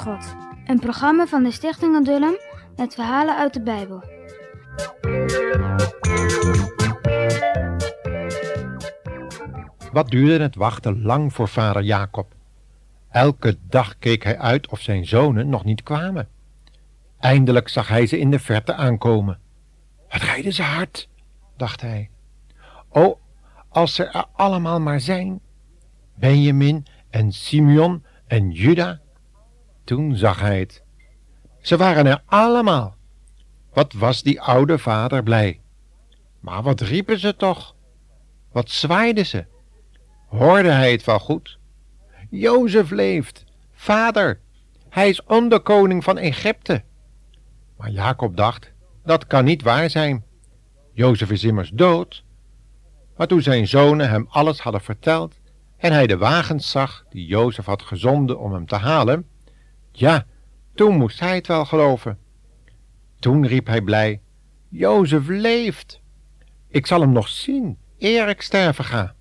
God. Een programma van de Stichting Adullam met verhalen uit de Bijbel. Wat duurde het wachten lang voor vader Jacob. Elke dag keek hij uit of zijn zonen nog niet kwamen. Eindelijk zag hij ze in de verte aankomen. Wat rijden ze hard, dacht hij. O, als ze er allemaal maar zijn. Benjamin en Simeon en Juda. Toen zag hij het. Ze waren er allemaal. Wat was die oude vader blij. Maar wat riepen ze toch? Wat zwaaiden ze? Hoorde hij het wel goed? Jozef leeft, vader, hij is onderkoning van Egypte. Maar Jacob dacht, dat kan niet waar zijn. Jozef is immers dood. Maar toen zijn zonen hem alles hadden verteld en hij de wagens zag die Jozef had gezonden om hem te halen, ja, toen moest hij het wel geloven. Toen riep hij blij, Jozef leeft. Ik zal hem nog zien, eer ik sterven ga.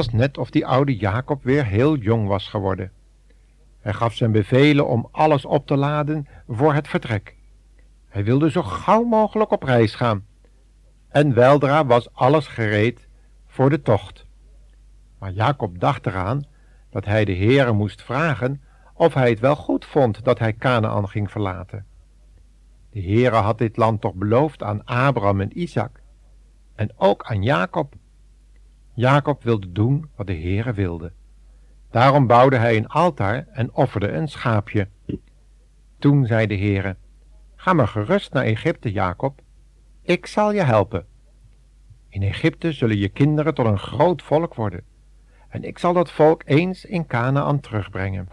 Was net of die oude Jacob weer heel jong was geworden. Hij gaf zijn bevelen om alles op te laden voor het vertrek. Hij wilde zo gauw mogelijk op reis gaan. En weldra was alles gereed voor de tocht. Maar Jacob dacht eraan dat hij de Heere moest vragen of hij het wel goed vond dat hij Canaan ging verlaten. De Heere had dit land toch beloofd aan Abraham en Isaac en ook aan Jacob. Jacob wilde doen wat de Heere wilde. Daarom bouwde hij een altaar en offerde een schaapje. Toen zei de Heere, ga maar gerust naar Egypte, Jacob. Ik zal je helpen. In Egypte zullen je kinderen tot een groot volk worden. En ik zal dat volk eens in Canaan terugbrengen.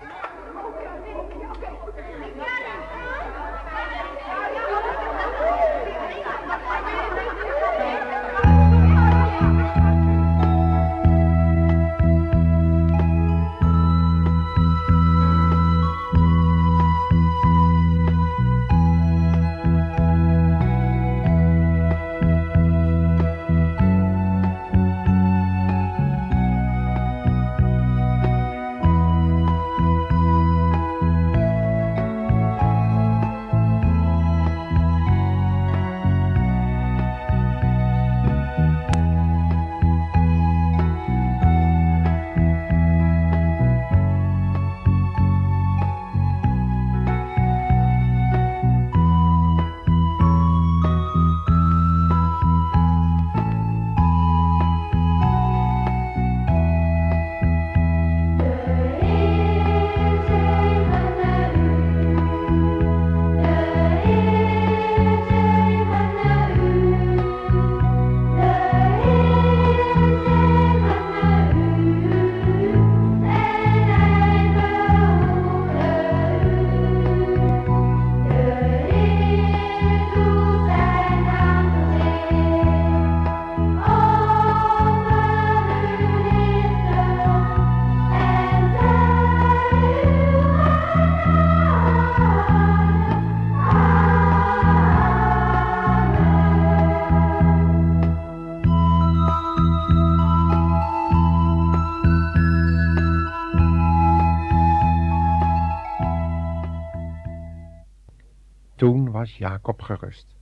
Was Jacob gerust.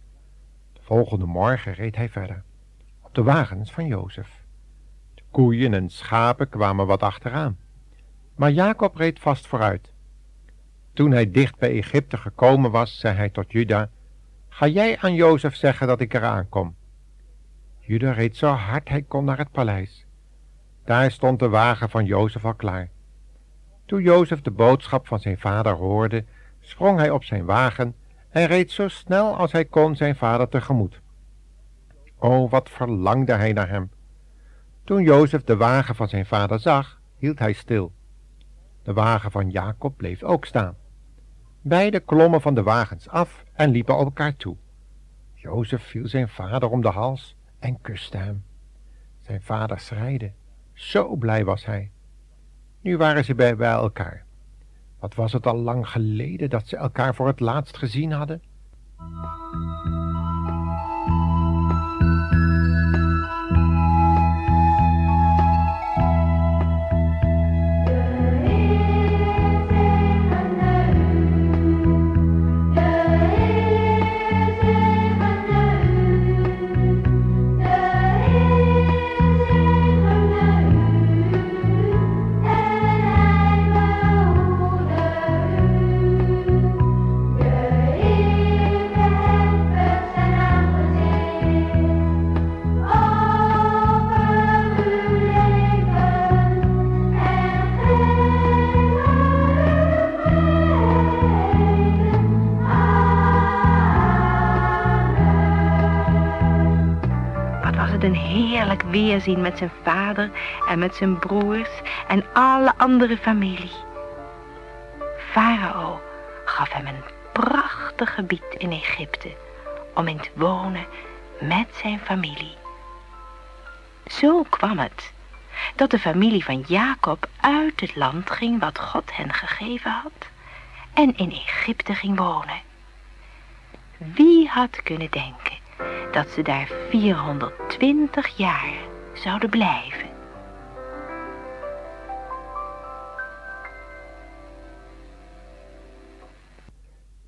De volgende morgen reed hij verder, op de wagens van Jozef. De koeien en schapen kwamen wat achteraan. Maar Jacob reed vast vooruit. Toen hij dicht bij Egypte gekomen was, zei hij tot Juda, Ga jij aan Jozef zeggen dat ik eraan kom? Juda reed zo hard hij kon naar het paleis. Daar stond de wagen van Jozef al klaar. Toen Jozef de boodschap van zijn vader hoorde, sprong hij op zijn wagen en reed zo snel als hij kon zijn vader tegemoet. O, wat verlangde hij naar hem. Toen Jozef de wagen van zijn vader zag, hield hij stil. De wagen van Jacob bleef ook staan. Beiden klommen van de wagens af en liepen op elkaar toe. Jozef viel zijn vader om de hals en kuste hem. Zijn vader schreide. Zo blij was hij. Nu waren ze bij elkaar. Wat was het al lang geleden dat ze elkaar voor het laatst gezien hadden? Heerlijk weerzien met zijn vader en met zijn broers en alle andere familie. Farao gaf hem een prachtig gebied in Egypte om in te wonen met zijn familie. Zo kwam het dat de familie van Jacob uit het land ging wat God hen gegeven had en in Egypte ging wonen. Wie had kunnen denken dat ze daar 420 jaar zouden blijven.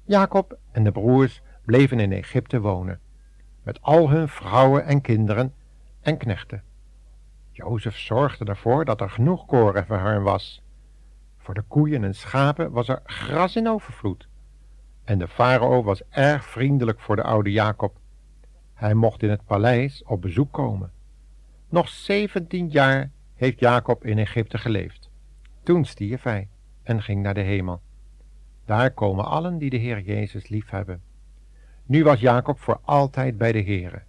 Jacob en de broers bleven in Egypte wonen, met al hun vrouwen en kinderen en knechten. Jozef zorgde ervoor dat er genoeg koren voor hen was. Voor de koeien en schapen was er gras in overvloed. En de farao was erg vriendelijk voor de oude Jacob hij mocht in het paleis op bezoek komen. Nog zeventien jaar heeft Jacob in Egypte geleefd. Toen stierf hij en ging naar de hemel. Daar komen allen die de Heer Jezus liefhebben. Nu was Jacob voor altijd bij de Heere.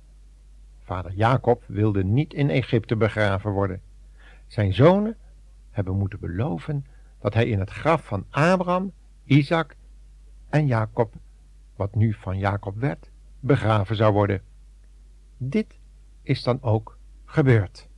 Vader Jacob wilde niet in Egypte begraven worden. Zijn zonen hebben moeten beloven dat hij in het graf van Abraham, Isaac en Jacob, wat nu van Jacob werd, begraven zou worden. Dit is dan ook gebeurd.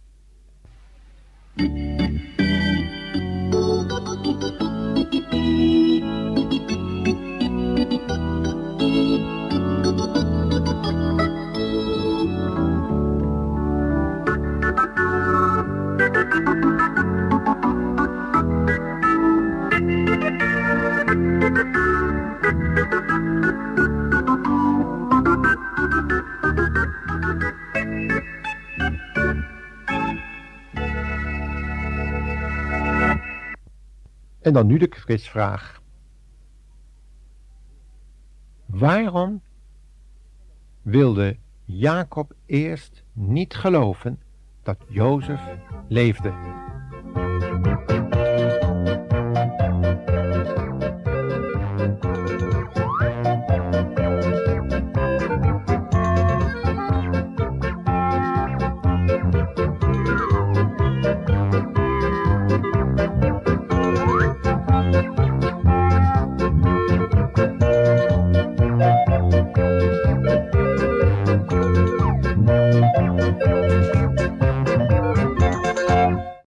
En dan nu de quizvraag. Waarom wilde Jacob eerst niet geloven dat Jozef leefde?